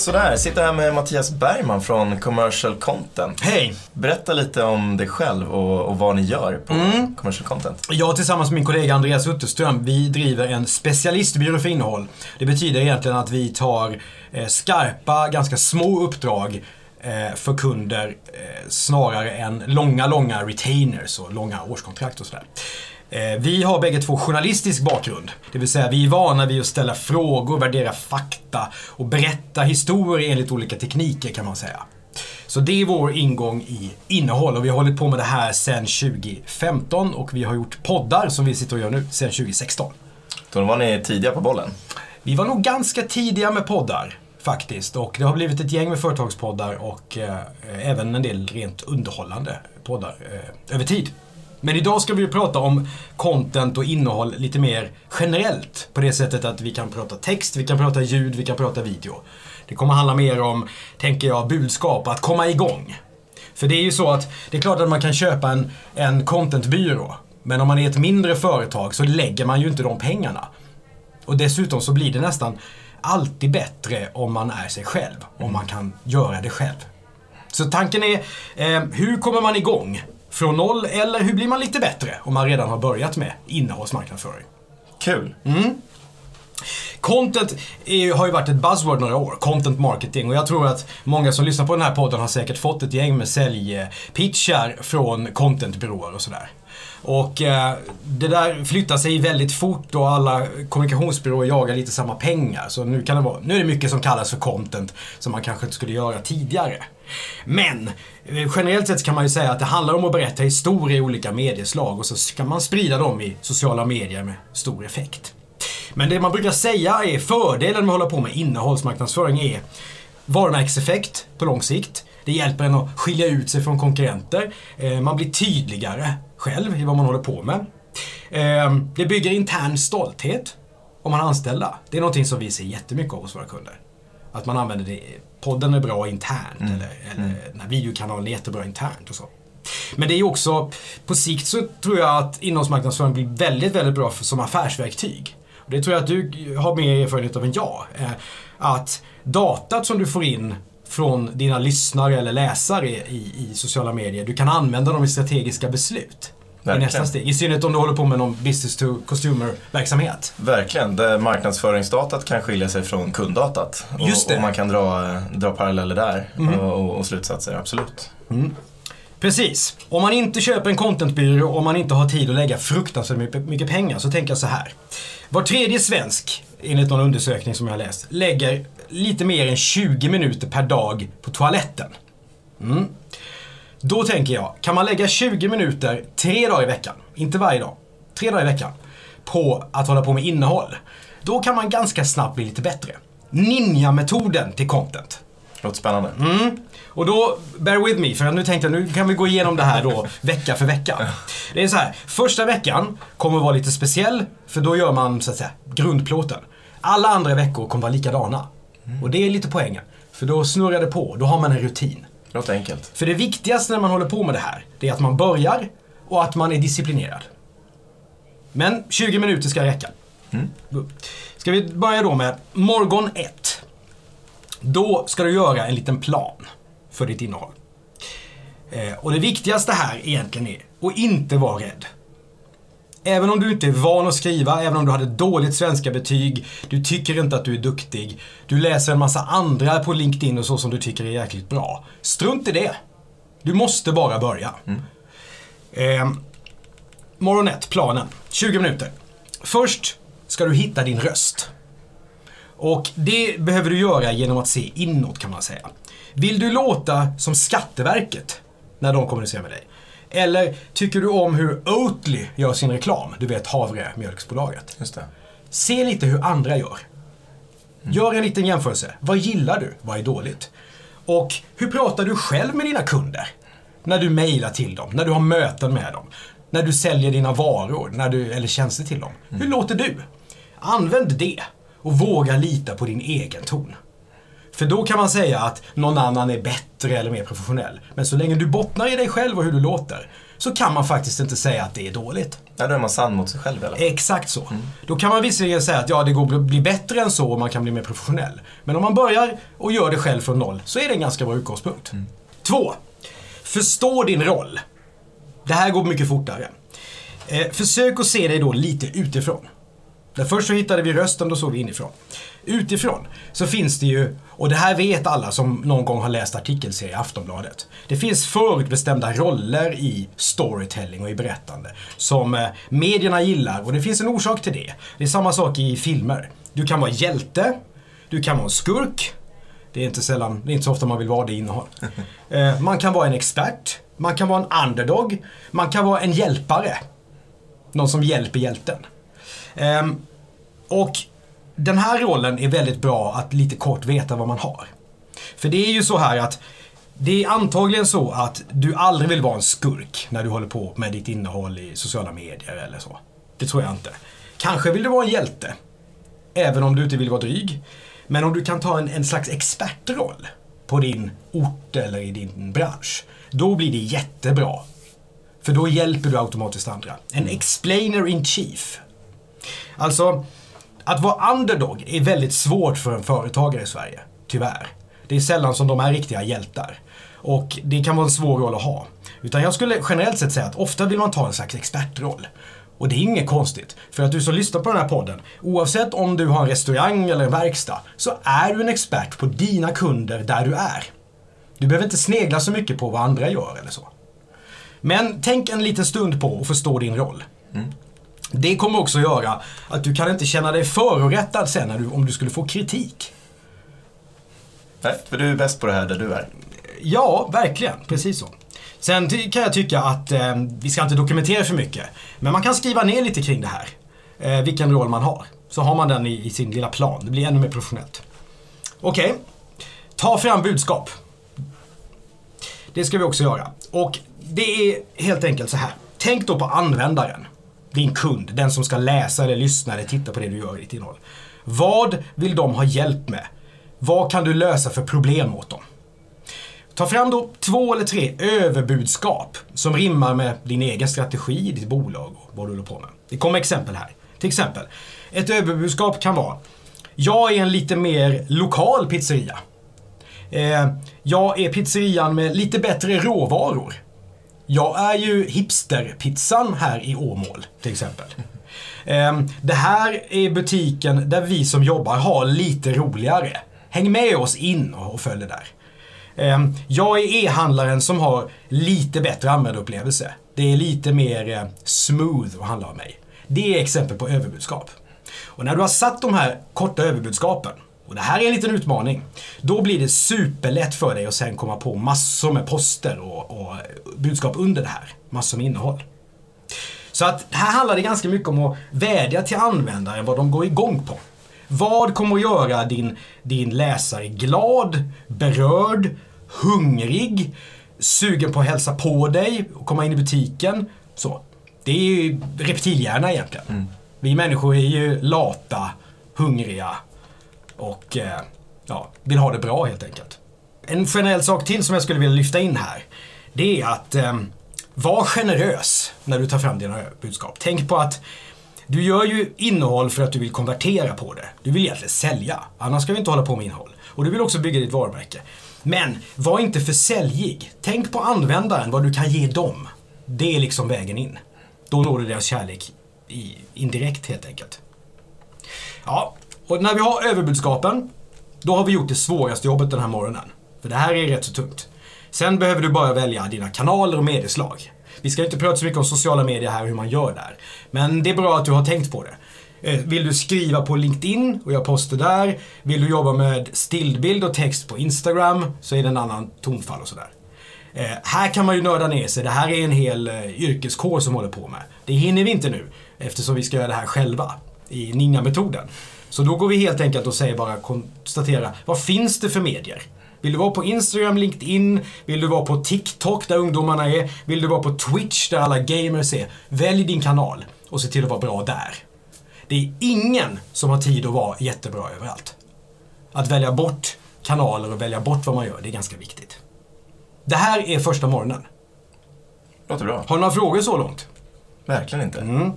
Sådär, sitter här med Mattias Bergman från Commercial Content. Hej! Berätta lite om dig själv och, och vad ni gör på Mm. Commercial Content. Jag tillsammans med min kollega Andreas Utterström, vi driver en specialistbyrå för innehåll. Det betyder egentligen att vi tar eh, skarpa, ganska små uppdrag eh, för kunder eh, snarare än långa, långa retainers och långa årskontrakt och sådär. Eh, Vi har bägge två journalistisk bakgrund. Det vill säga vi är vana vid att ställa frågor, värdera fakta och berätta historier enligt olika tekniker kan man säga. Så det är vår ingång i innehåll och vi har hållit på med det här sedan 2015 och vi har gjort poddar som vi sitter och gör nu sedan 2016. Då var ni tidiga på bollen. Vi var nog ganska tidiga med poddar faktiskt och det har blivit ett gäng med företagspoddar och eh, även en del rent underhållande poddar eh, över tid. Men idag ska vi ju prata om content och innehåll lite mer generellt på det sättet att vi kan prata text, vi kan prata ljud, vi kan prata video. Det kommer handla mer om, tänker jag, budskap, att komma igång. För det är ju så att det är klart att man kan köpa en, en contentbyrå. Men om man är ett mindre företag så lägger man ju inte de pengarna. Och dessutom så blir det nästan alltid bättre om man är sig själv. Om man kan göra det själv. Så tanken är, eh, hur kommer man igång? Från noll eller hur blir man lite bättre om man redan har börjat med innehållsmarknadsföring? Kul. Content är, har ju varit ett buzzword några år, content marketing. Och jag tror att många som lyssnar på den här podden har säkert fått ett gäng med säljpitchar från contentbyråer och sådär. Och eh, det där flyttar sig väldigt fort och alla kommunikationsbyråer jagar lite samma pengar. Så nu, kan det vara, nu är det mycket som kallas för content som man kanske inte skulle göra tidigare. Men eh, generellt sett kan man ju säga att det handlar om att berätta historier i olika medieslag och så ska man sprida dem i sociala medier med stor effekt. Men det man brukar säga är fördelen med att hålla på med innehållsmarknadsföring är varumärkeseffekt på lång sikt. Det hjälper en att skilja ut sig från konkurrenter. Eh, man blir tydligare själv i vad man håller på med. Eh, det bygger intern stolthet om man är anställda. Det är någonting som vi ser jättemycket av hos våra kunder. Att man använder det, podden är bra internt eller, eller den här videokanalen är jättebra internt och så. Men det är ju också, på sikt så tror jag att innehållsmarknadsföring blir väldigt, väldigt bra för, som affärsverktyg. Och det tror jag att du har mer erfarenhet av än jag. Eh, Att datat som du får in från dina lyssnare eller läsare i, i sociala medier, du kan använda dem i strategiska beslut. I Verkligen. nästa steg. I synnerhet om du håller på med någon business to consumer verksamhet. Verkligen. Där marknadsföringsdatat kan skilja sig från kunddatat. Just det. Mm. och man kan dra, dra paralleller där och, och, och slutsatser, absolut. Precis. Om man inte köper en contentbyrå och man inte har tid att lägga fruktansvärt mycket- mycket pengar så tänker jag så här. Var tredje svensk, enligt någon undersökning som jag har läst, lägger lite mer än 20 minuter per dag på toaletten. Mm. Då tänker jag, kan man lägga 20 minuter tre dagar i veckan, inte varje dag, tre dagar i veckan, på att hålla på med innehåll. Då kan man ganska snabbt bli lite bättre. Ninja-metoden till content. Låter spännande. Mm. Och då, bear with me, för nu tänkte jag nu kan vi gå igenom det här då vecka för vecka. Det är så här, första veckan kommer att vara lite speciell, för då gör man så att säga grundplåten. Alla andra veckor kommer vara likadana. Och det är lite poängen. För då snurrar det på, då har man en rutin. Låter enkelt. För det viktigaste när man håller på med det här, det är att man börjar och att man är disciplinerad. Men 20 minuter ska räcka. Ska vi börja då med morgon 1. Då ska du göra en liten plan för ditt innehåll. Eh, och det viktigaste här egentligen är att inte vara rädd. Även om du inte är van att skriva, även om du hade dåligt svenska betyg, du tycker inte att du är duktig, du läser en massa andra på LinkedIn och så som du tycker är jäkligt bra. Strunt i det. Du måste bara börja. Eh, morgon 1, planen. 20 minuter. Först ska du hitta din röst. Och det behöver du göra genom att se inåt kan man säga. Vill du låta som Skatteverket när de kommunicerar med dig? Eller tycker du om hur Oatly gör sin reklam? Du vet havremjölksbolaget. Just det. Se lite hur andra gör. Gör en liten jämförelse. Vad gillar du? Vad är dåligt? Och hur pratar du själv med dina kunder? När du mejlar till dem, när du har möten med dem, när du säljer dina varor när du, eller tjänster till dem. Hur låter du? Använd det och våga lita på din egen ton. För då kan man säga att någon annan är bättre eller mer professionell. Men så länge du bottnar i dig själv och hur du låter så kan man faktiskt inte säga att det är dåligt. Ja, då är man sann mot sig själv fall. Exakt så. Då kan man visserligen säga att ja, det går att bli bättre än så och man kan bli mer professionell. Men om man börjar och gör det själv från noll så är det en ganska bra utgångspunkt. Två. Förstå din roll. Det här går mycket fortare. Eh, försök att se dig då lite utifrån. Där först så hittade vi rösten, då såg vi inifrån. Utifrån så finns det ju, och det här vet alla som någon gång har läst artikelserie i Aftonbladet. Det finns förutbestämda roller i storytelling och i berättande som eh, medierna gillar och det finns en orsak till det. Det är samma sak i filmer. Du kan vara hjälte, du kan vara en skurk. Det är inte sällan, det är inte så ofta man vill vara det innehåll. Eh, man kan vara en expert, man kan vara en underdog, man kan vara en hjälpare. Någon som hjälper hjälten. Ehm, och den här rollen är väldigt bra att lite kort veta vad man har. För det är ju så här att det är antagligen så att du aldrig vill vara en skurk när du håller på med ditt innehåll i sociala medier eller så. Det tror jag inte. Kanske vill du vara en hjälte. Även om du inte vill vara dryg. Men om du kan ta en, en slags expertroll på din ort eller i din bransch. Då blir det jättebra. För då hjälper du automatiskt andra. En explainer in chief. Alltså, att vara underdog är väldigt svårt för en företagare i Sverige. Tyvärr. Det är sällan som de är riktiga hjältar. Och det kan vara en svår roll att ha. Utan jag skulle generellt sett säga att ofta vill man ta en slags expertroll. Och det är inget konstigt. För att du som lyssnar på den här podden, oavsett om du har en restaurang eller en verkstad, så är du en expert på dina kunder där du är. Du behöver inte snegla så mycket på vad andra gör eller så. Men tänk en liten stund på att förstå din roll. Mm. Det kommer också göra att du kan inte känna dig förorättad sen när du, om du skulle få kritik. Nej, för du är bäst på det här där du är. Ja, verkligen. Precis så. Sen kan jag tycka att eh, vi ska inte dokumentera för mycket. Men man kan skriva ner lite kring det här. Eh, vilken roll man har. Så har man den i, i sin lilla plan. Det blir ännu mer professionellt. Okej. Ta fram budskap. Det ska vi också göra. Och det är helt enkelt så här. Tänk då på användaren. Din kund, den som ska läsa eller lyssna eller titta på det du gör i ditt innehåll. Vad vill de ha hjälp med? Vad kan du lösa för problem åt dem? Ta fram då två eller tre överbudskap som rimmar med din egen strategi, ditt bolag och vad du håller på med. Det kommer exempel här. Till exempel, ett överbudskap kan vara Jag är en lite mer lokal pizzeria. Eh, jag är pizzerian med lite bättre råvaror. Jag är ju hipsterpizzan här i Åmål till exempel. Ehm, det här är butiken där vi som jobbar har lite roligare. Häng med oss in och följ det där. Ehm, jag är e-handlaren som har lite bättre användarupplevelse. Det är lite mer eh, smooth att handla av mig. Det är exempel på överbudskap. Och när du har satt de här korta överbudskapen, och det här är en liten utmaning, då blir det superlätt för dig att sen komma på massor med poster och, och budskap under det här. Massor med innehåll. Så att här handlar det ganska mycket om att vädja till användaren vad de går igång på. Vad kommer att göra din, din läsare glad, berörd, hungrig, sugen på att hälsa på dig och komma in i butiken? Så. Det är ju reptilhjärna egentligen. Vi människor är ju lata, hungriga och eh, ja, vill ha det bra helt enkelt. En generell sak till som jag skulle vilja lyfta in här. Det är att eh, var generös när du tar fram dina budskap. Tänk på att du gör ju innehåll för att du vill konvertera på det. Du vill egentligen sälja. Annars ska vi inte hålla på med innehåll. Och du vill också bygga ditt varumärke. Men var inte för säljig. Tänk på användaren, vad du kan ge dem. Det är liksom vägen in. Då når du deras kärlek i, indirekt helt enkelt. Ja, och när vi har överbudskapen, då har vi gjort det svåraste jobbet den här morgonen. För det här är rätt så tungt. Sen behöver du bara välja dina kanaler och medieslag. Vi ska inte prata så mycket om sociala medier här och hur man gör där. Men det är bra att du har tänkt på det. Eh, vill du skriva på LinkedIn och göra poster där? Vill du jobba med stillbild och text på Instagram så är det en annan tonfall och sådär. Eh, här kan man ju nörda ner sig. Det här är en hel eh, yrkeskår som håller på med. Det hinner vi inte nu eftersom vi ska göra det här själva i Ninja-metoden. Så då går vi helt enkelt och säger bara konstatera, vad finns det för medier? Vill du vara på Instagram, LinkedIn? Vill du vara på TikTok där ungdomarna är? Vill du vara på Twitch där alla gamers är? Välj din kanal och se till att vara bra där. Det är ingen som har tid att vara jättebra överallt. Att välja bort kanaler och välja bort vad man gör. Det är ganska viktigt. Det här är första morgonen. Låter bra. Har du några frågor så långt? Verkligen inte. Mm.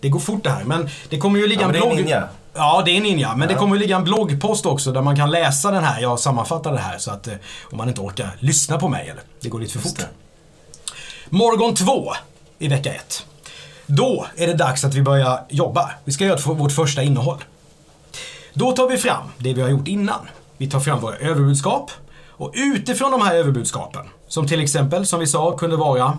Det går fort det här, men det kommer ju ligga Ja, en blogg... Ja, det är ninja. Men det Ja. kommer ju ligga en bloggpost också där man kan läsa den här. Jag sammanfattar det här så att eh, om man inte orkar lyssna på mig eller det går lite för fort. det. Morgon två i vecka ett. Då är det dags att vi börjar jobba. Vi ska göra vårt första innehåll. Då tar vi fram det vi har gjort innan. Vi tar fram våra överbudskap. Och utifrån de här överbudskapen, som till exempel, som vi sa, kunde vara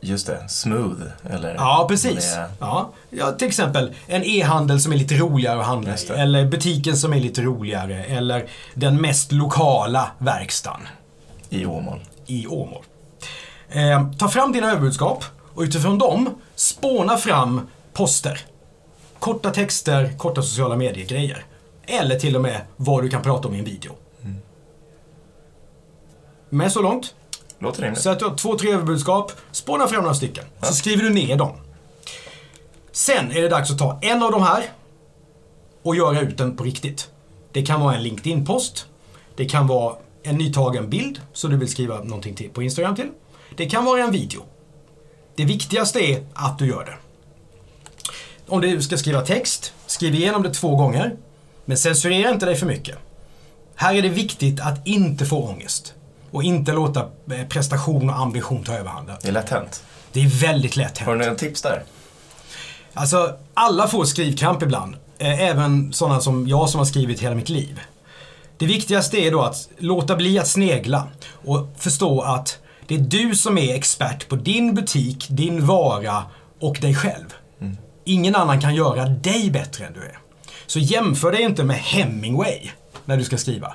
Just det. Smooth. Eller Ja, precis. är. Ja, ja, till exempel en e-handel som är lite roligare att handla i. Eller butiken som är lite roligare. Eller den mest lokala verkstaden I Åmål. i Åmål. Eh, ta fram dina överbudskap och utifrån dem spåna fram poster. Korta texter, korta sociala medier-grejer. Eller till och med vad du kan prata om i en video. Med så långt? Låter rimligt. Så att du har två, tre överbudskap, spåna fram några stycken. Så skriver du ner dem. Sen är det dags att ta en av de här och göra ut den på riktigt. Det kan vara en LinkedIn-post. Det kan vara en nytagen bild som du vill skriva någonting till på Instagram till. Det kan vara en video. Det viktigaste är att du gör det. Om du ska skriva text, skriv igenom det två gånger. Men censurera inte dig för mycket. Här är det viktigt att inte få ångest. Och inte låta eh, prestation och ambition ta överhanden. Det är lätt hänt. Det är väldigt lätt Har hänt. du några tips där? Alltså, alla får skrivkramp ibland. Eh, Även sådana som jag som har skrivit hela mitt liv. Det viktigaste är då att låta bli att snegla och förstå att det är du som är expert på din butik, din vara och dig själv. Ingen annan kan göra dig bättre än du är. Så jämför dig inte med Hemingway när du ska skriva.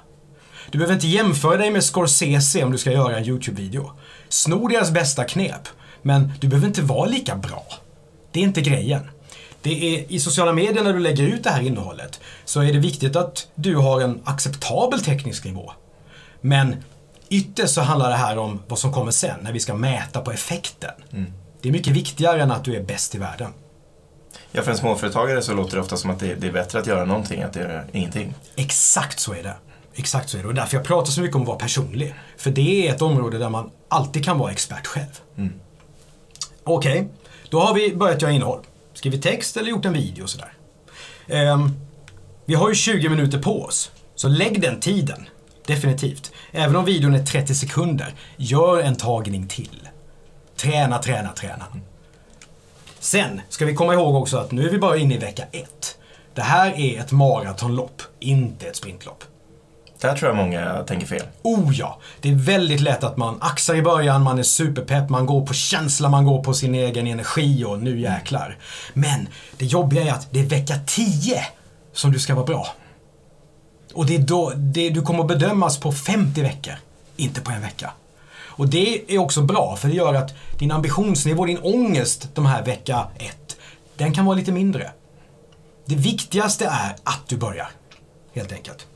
Du behöver inte jämföra dig med Scorsese om du ska göra en YouTube-video. Sno deras bästa knep, men du behöver inte vara lika bra. Det är inte grejen. Det är i sociala medier när du lägger ut det här innehållet så är det viktigt att du har en acceptabel teknisk nivå. Men ytterst så handlar det här om vad som kommer sen när vi ska mäta på effekten. Det är mycket viktigare än att du är bäst i världen. Ja, för en småföretagare så låter det ofta som att det, det är bättre att göra någonting än att göra ingenting. Exakt så är det. Exakt så är det. Och därför jag pratar så mycket om att vara personlig. För det är ett område där man alltid kan vara expert själv. Okej, då har vi börjat göra innehåll. Skrivit text eller gjort en video och sådär. Ehm, vi har ju 20 minuter på oss. Så lägg den tiden. Definitivt. Även om videon är 30 sekunder, gör en tagning till. Träna, träna, träna. Sen ska vi komma ihåg också att nu är vi bara inne i vecka ett. Det här är ett maratonlopp, inte ett sprintlopp. Där tror jag många tänker fel. Oh ja, det är väldigt lätt att man axar i början, man är superpepp, man går på känsla, man går på sin egen energi och nu jäklar. Men det jobbiga är att det är vecka 10 som du ska vara bra. Och det är då, det, du kommer bedömas på 50 veckor, inte på en vecka. Och det är också bra, för det gör att din ambitionsnivå, din ångest de här vecka 1, den kan vara lite mindre. Det viktigaste är att du börjar, helt enkelt.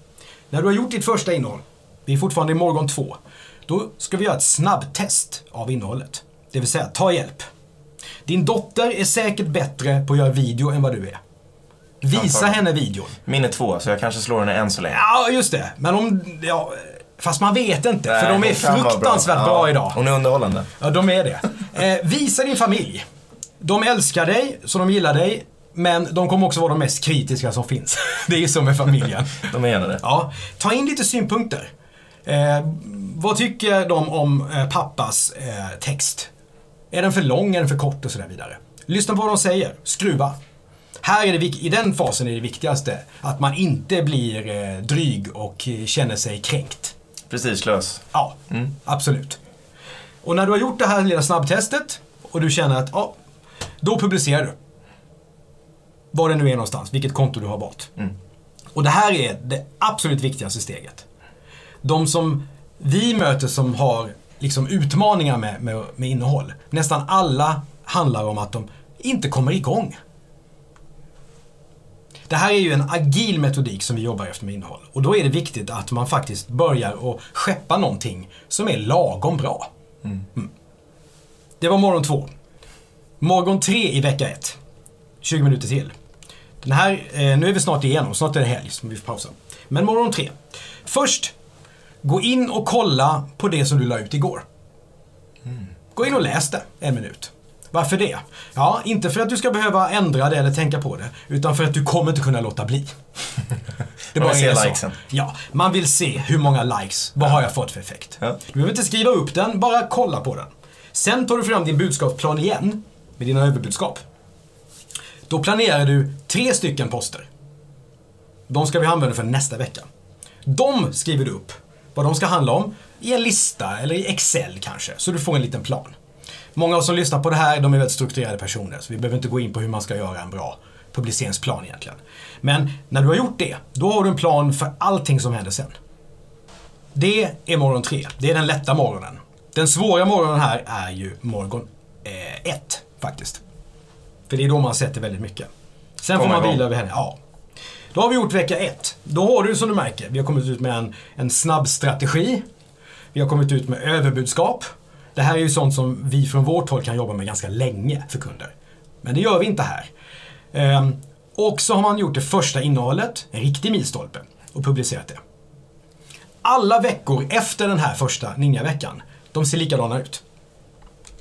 När du har gjort ditt första innehåll, vi är fortfarande i morgon två, då ska vi göra ett snabbtest av innehållet. Det vill säga, ta hjälp. Din dotter är säkert bättre på att göra video än vad du är. Visa henne videon. Min är två, så jag kanske slår henne än så länge. Ja, just det. Men om... Ja, fast man vet inte, för Nej, de är fruktansvärt bra, Ja, idag. Hon är underhållande. Ja, de är det. Eh, visa din familj. De älskar dig, så de gillar dig. Men de kommer också vara de mest kritiska som finns. Det är ju så med familjen. De menar det. Ja, ta in lite synpunkter. Eh, vad tycker de om eh, pappas eh, text? Är den för lång, är den för kort och så där vidare? Lyssna på vad de säger, skruva. Här är det, I den fasen är det viktigaste att man inte blir eh, dryg och eh, känner sig kränkt. Prestigelös. Ja, absolut. Och när du har gjort det här lilla snabbtestet och du känner att, ja, då publicerar du. Var det nu är någonstans, vilket konto du har valt. Och det här är det absolut viktigaste steget. De som vi möter som har liksom utmaningar med, med, med innehåll, nästan alla handlar om att de inte kommer igång. Det här är ju en agil metodik som vi jobbar efter med innehåll. Och då är det viktigt att man faktiskt börjar att skeppa någonting som är lagom bra. Mm. Det var morgon två. Morgon tre i vecka ett. 20 minuter till. Den här, eh, nu är vi snart igenom, snart är det helg så vi får pausa. Men morgon tre. Först, gå in och kolla på det som du la ut igår. Gå in och läs det en minut. Varför det? Ja, inte för att du ska behöva ändra det eller tänka på det, utan för att du kommer inte kunna låta bli. Det man vill är se likesen. Ja, man vill se hur många likes, vad har jag fått för effekt? Ja. Du behöver inte skriva upp den, bara kolla på den. Sen tar du fram din budskapsplan igen, med dina överbudskap. Då planerar du tre stycken poster. De ska vi använda för nästa vecka. De skriver du upp, vad de ska handla om, i en lista eller i Excel kanske, så du får en liten plan. Många av oss som lyssnar på det här, de är väldigt strukturerade personer, så vi behöver inte gå in på hur man ska göra en bra publiceringsplan egentligen. Men när du har gjort det, då har du en plan för allting som händer sen. Det är morgon tre. Det är den lätta morgonen. Den svåra morgonen här är ju morgon eh, ett, faktiskt. För det är då man sätter väldigt mycket. Sen får Komma man vila över henne. Ja. Då har vi gjort vecka ett. Då har du som du märker, vi har kommit ut med en, en snabb strategi. Vi har kommit ut med överbudskap. Det här är ju sånt som vi från vårt håll kan jobba med ganska länge för kunder. Men det gör vi inte här. Ehm, och så har man gjort det första innehållet, en riktig milstolpe, och publicerat det. Alla veckor efter den här första ninjaveckan, de ser likadana ut.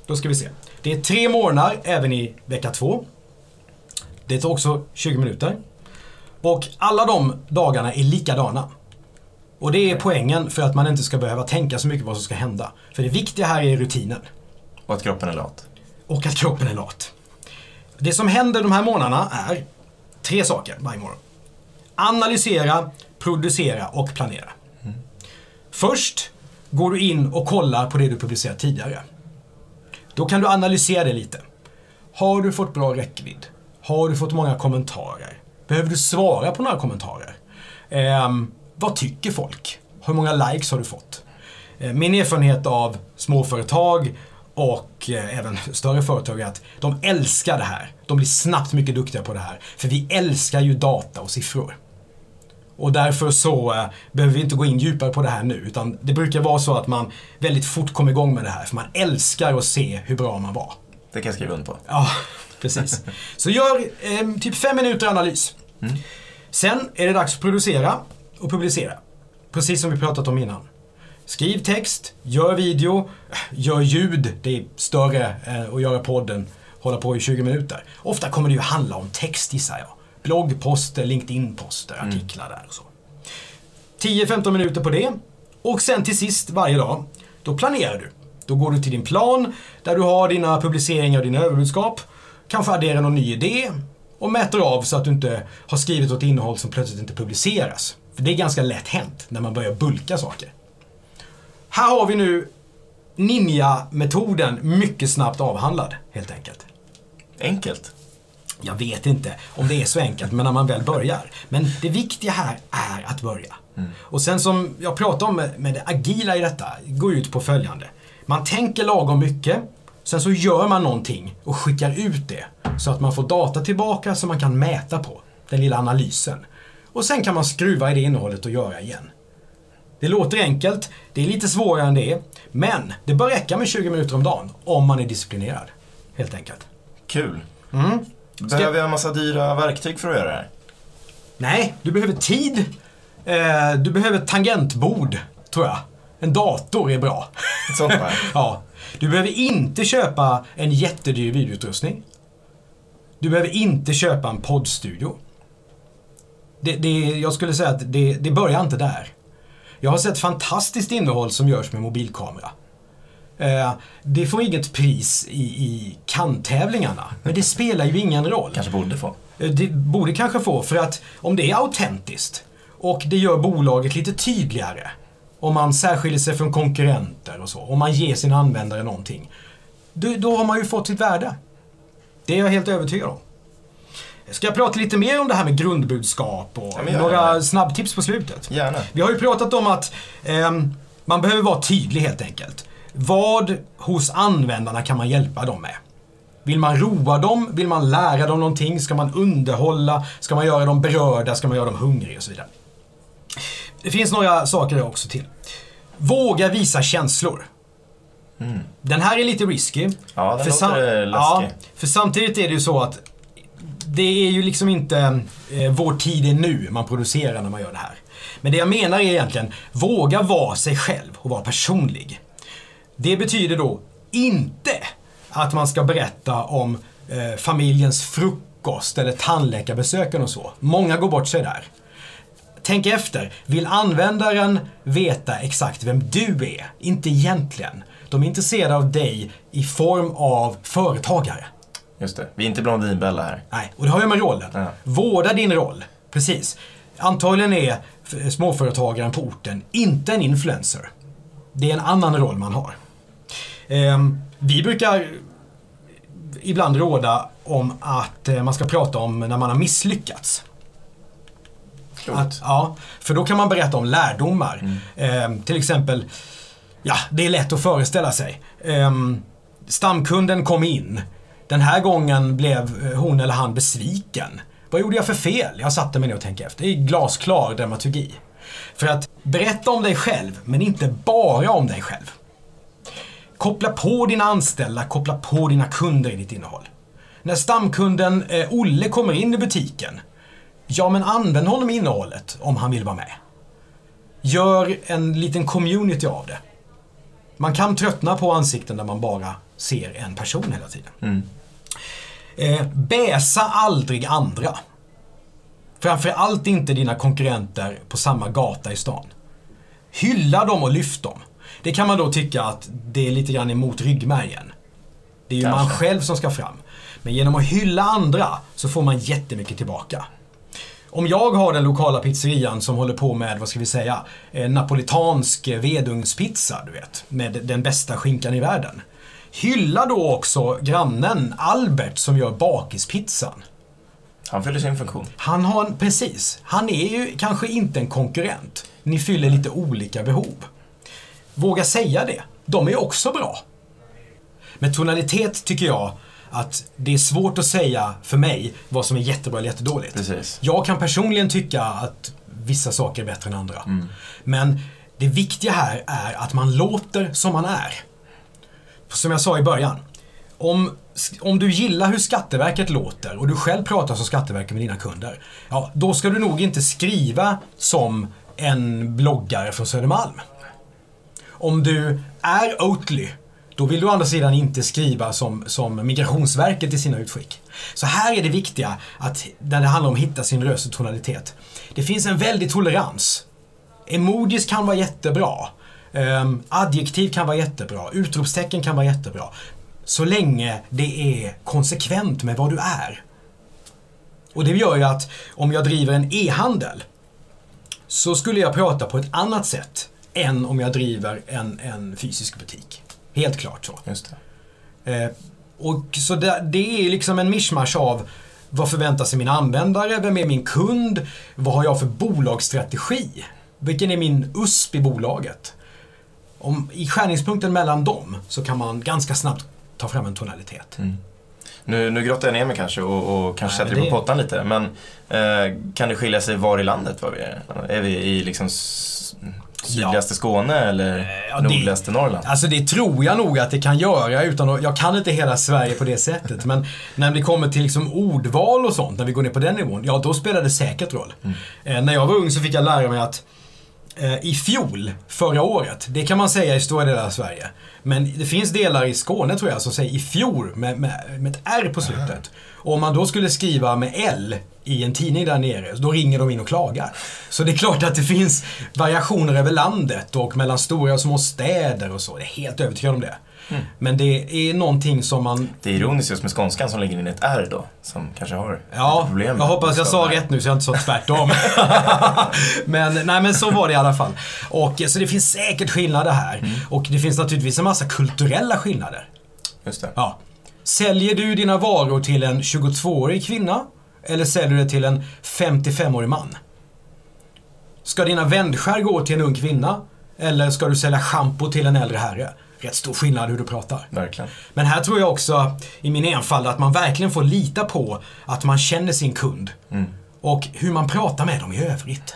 Då ska vi se. Det är tre månader även i vecka två. Det tar också 20 minuter. Och alla de dagarna är likadana. Och det är poängen för att man inte ska behöva tänka så mycket på vad som ska hända. För det viktiga här är rutinen. Och att kroppen är lat. Och att kroppen är lat. Det som händer de här månaderna är tre saker varje morgon. Analysera, producera och planera. Först går du in och kollar på det du publicerat tidigare. Då kan du analysera det lite. Har du fått bra räckvidd? Har du fått många kommentarer? Behöver du svara på några kommentarer? Eh, vad tycker folk? Hur många likes har du fått? Eh, Min erfarenhet av småföretag och eh, även större företag är att de älskar det här. De blir snabbt mycket duktiga på det här. För vi älskar ju data och siffror. Och därför så eh, behöver vi inte gå in djupare på det här nu. Utan det brukar vara så att man väldigt fort kommer igång med det här. För man älskar att se hur bra man var. Det kan jag skriva under på. Ja, precis. Så gör eh, typ fem minuter analys. Sen är det dags att producera och publicera. Precis som vi pratat om innan. Skriv text, gör video, gör ljud. Det är större eh, att göra podden, hålla på i 20 minuter. Ofta kommer det ju handla om text gissar jag. Bloggposter, LinkedIn-poster, artiklar där och så. 10-15 minuter på det. Och sen till sist varje dag, då planerar du. Då går du till din plan där du har dina publiceringar och dina överbudskap. Kanske adderar någon ny idé och mäter av så att du inte har skrivit ett innehåll som plötsligt inte publiceras. För det är ganska lätt hänt när man börjar bulka saker. Här har vi nu Ninja-metoden mycket snabbt avhandlad, helt enkelt. Enkelt. Jag vet inte om det är så enkelt, men när man väl börjar. Men det viktiga här är att börja. Och sen som jag pratade om med, med det agila i detta, går ut på följande. Man tänker lagom mycket, sen så gör man någonting och skickar ut det. Så att man får data tillbaka som man kan mäta på. Den lilla analysen. Och sen kan man skruva i det innehållet och göra igen. Det låter enkelt, det är lite svårare än det är. Men det bör räcka med 20 minuter om dagen om man är disciplinerad. Helt enkelt. Kul. Mm. Behöver jag en massa dyra verktyg för att göra det här? Nej, du behöver tid. Eh, du behöver ett tangentbord, tror jag. En dator är bra. Sånt bara. ja. Du behöver inte köpa en jättedyr videoutrustning. Du behöver inte köpa en poddstudio. Det, det, jag skulle säga att det, det börjar inte där. Jag har sett fantastiskt innehåll som görs med mobilkamera. Eh, det får inget pris i, i kan-tävlingarna, men det spelar ju ingen roll. Kanske borde få. Eh, Det borde kanske få, för att om det är autentiskt och det gör bolaget lite tydligare, om man särskiljer sig från konkurrenter och så, om man ger sin användare någonting, då, då har man ju fått sitt värde. Det är jag helt övertygad om. Ska jag prata lite mer om det här med grundbudskap och Ja, några det. snabbtips på slutet? Gärna. Vi har ju pratat om att ehm, man behöver vara tydlig helt enkelt. Vad hos användarna kan man hjälpa dem med? Vill man roa dem? Vill man lära dem någonting? Ska man underhålla? Ska man göra dem berörda? Ska man göra dem hungriga och så vidare? Det finns några saker också till. Våga visa känslor. Den här är lite risky. Ja, den för låter ja, läskig. för samtidigt är det ju så att det är ju liksom inte eh, vår tid är nu man producerar när man gör det här. Men det jag menar är egentligen, våga vara sig själv och vara personlig. Det betyder då inte att man ska berätta om eh, familjens frukost eller tandläkarbesöken och så. Många går bort sig där. Tänk efter. Vill användaren veta exakt vem du är? Inte egentligen. De är intresserade av dig i form av företagare. Just det. Vi är inte Blondinbella här. Nej, och det har ju med rollen. Ja. Vårda din roll. Precis. Antagligen är småföretagaren på orten inte en influencer. Det är en annan roll man har. Ehm, vi brukar ibland råda om att eh, man ska prata om när man har misslyckats. Att, ja, för då kan man berätta om lärdomar. Ehm, till exempel, ja, det är lätt att föreställa sig. Ehm, stamkunden kom in. Den här gången blev eh, hon eller han besviken. Vad gjorde jag för fel? Jag satte mig ner och tänkte efter. Det är glasklar dramaturgi. För att berätta om dig själv, men inte bara om dig själv. Koppla på dina anställda, koppla på dina kunder i ditt innehåll. När stamkunden eh, Olle kommer in i butiken, ja men använd honom i innehållet om han vill vara med. Gör en liten community av det. Man kan tröttna på ansikten där man bara ser en person hela tiden. Mm. Eh, bäsa aldrig andra. Framförallt inte dina konkurrenter på samma gata i stan. Hylla dem och lyft dem. Det kan man då tycka att det är lite grann emot ryggmärgen. Det är ju man Kanske. själv som ska fram. Men genom att hylla andra så får man jättemycket tillbaka. Om jag har den lokala pizzerian som håller på med, vad ska vi säga, napolitansk vedugnspizza, du vet, med den bästa skinkan i världen. Hylla då också grannen Albert som gör bakispizzan. Han fyller sin funktion. Han har en, precis, han är ju kanske inte en konkurrent. Ni fyller lite olika behov. Våga säga det. De är också bra. Med tonalitet tycker jag att det är svårt att säga för mig vad som är jättebra eller jättedåligt. Precis. Jag kan personligen tycka att vissa saker är bättre än andra. Men det viktiga här är att man låter som man är. Som jag sa i början. Om, om du gillar hur Skatteverket låter och du själv pratar som Skatteverket med dina kunder. Ja, då ska du nog inte skriva som en bloggare från Södermalm. Om du är Oatly, då vill du å andra sidan inte skriva som, som Migrationsverket i sina utskick. Så här är det viktiga, att när det handlar om att hitta sin röst och tonalitet. Det finns en väldig tolerans. Emojis kan vara jättebra. Um, adjektiv kan vara jättebra. Utropstecken kan vara jättebra. Så länge det är konsekvent med vad du är. Och det gör ju att om jag driver en e-handel så skulle jag prata på ett annat sätt än om jag driver en, en fysisk butik. Helt klart så. Just det. Eh, och så det, det är liksom en mischmasch av vad förväntar sig mina användare? Vem är min kund? Vad har jag för bolagsstrategi? Vilken är min USP i bolaget? Om, I skärningspunkten mellan dem så kan man ganska snabbt ta fram en tonalitet. Nu, nu grottar jag ner mig kanske och, och kanske Nej, sätter dig på det- pottan lite. Men eh, kan det skilja sig var i landet var vi är? Är vi i liksom sydligaste Skåne eller Eh, ja, det- nordligaste Norrland? Alltså det tror jag nog att det kan göra utan att, jag kan inte hela Sverige på det sättet. Men när det kommer till liksom ordval och sånt, när vi går ner på den nivån, ja då spelar det säkert roll. Eh, när jag var ung så fick jag lära mig att eh, i fjol, förra året, det kan man säga i stora delar av Sverige. Men det finns delar i Skåne tror jag som säger i fjol med, med, med ett R på slutet. Och om man då skulle skriva med L i en tidning där nere, då ringer de in och klagar. Så det är klart att det finns variationer över landet och mellan stora och små städer och så. Jag är helt övertygad om det. Men det är någonting som man Det är ironiskt just med skånskan som lägger in ett R då, som kanske har Ja, problem jag hoppas jag sa rätt nu så jag inte sa tvärtom. men, nej, men så var det i alla fall. Och, så det finns säkert skillnader här. Mm. Och det finns naturligtvis en massa kulturella skillnader. Just det. Ja. Säljer du dina varor till en 22-årig kvinna eller säljer du det till en 55-årig man? Ska dina vändskär gå till en ung kvinna eller ska du sälja schampo till en äldre herre? Rätt stor skillnad hur du pratar. Verkligen. Men här tror jag också, i min enfald, att man verkligen får lita på att man känner sin kund. Och hur man pratar med dem i övrigt.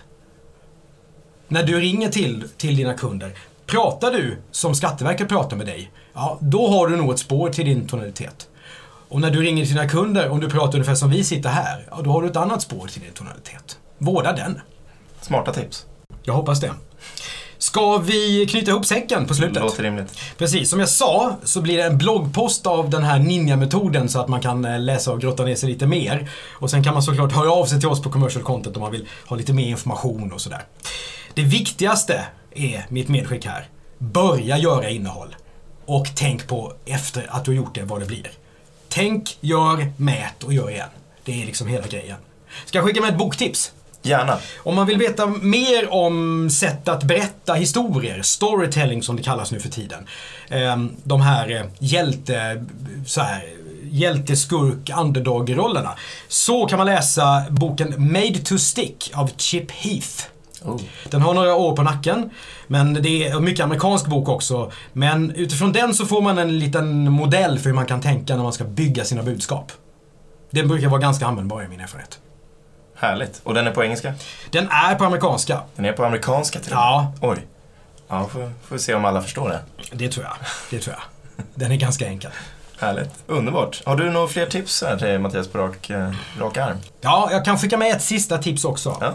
När du ringer till, till dina kunder, pratar du som Skatteverket pratar med dig, ja, då har du nog ett spår till din tonalitet. Och när du ringer till dina kunder, om du pratar ungefär som vi sitter här, ja, då har du ett annat spår till din tonalitet. Vårda den. Smarta tips. Jag hoppas det. Ska vi knyta ihop säcken på slutet? Låter rimligt. Precis, som jag sa så blir det en bloggpost av den här ninja-metoden så att man kan eh, läsa och grotta ner sig lite mer. Och sen kan man såklart höra av sig till oss på commercial content om man vill ha lite mer information och sådär. Det viktigaste är mitt medskick här. Börja göra innehåll. Och tänk på efter att du har gjort det vad det blir. Tänk, gör, mät och gör igen. Det är liksom hela grejen. Ska jag skicka med ett boktips? Gärna. Om man vill veta mer om sätt att berätta historier, storytelling som det kallas nu för tiden. Ehm, de här eh, hjälte, så här, hjälteskurk, underdog-rollerna. Så kan man läsa boken Made to Stick av Chip Heath. Oh. Den har några år på nacken, men det är mycket amerikansk bok också. Men utifrån den så får man en liten modell för hur man kan tänka när man ska bygga sina budskap. Den brukar vara ganska användbar i min erfarenhet. Härligt. Och den är på engelska? Den är på amerikanska. Den är på amerikanska till och med? Ja, Oj. Ja, får, får vi se om alla förstår det. det tror jag. Det tror jag. Den är ganska enkel. Härligt. Underbart. Har du några fler tips här till Mattias på rak, eh, rak arm? Ja, jag kan skicka med ett sista tips också. Ja.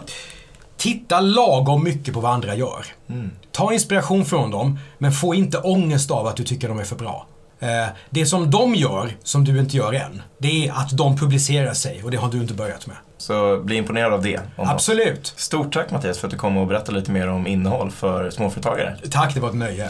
Titta lagom mycket på vad andra gör. Mm. Ta inspiration från dem, men få inte ångest av att du tycker de är för bra. Eh, Det som de gör, som du inte gör än, det är att de publicerar sig och det har du inte börjat med. Så bli imponerad av det. om något. Absolut. Stort tack Mattias för att du kom och berättade lite mer om innehåll för småföretagare. Tack, det var ett nöje.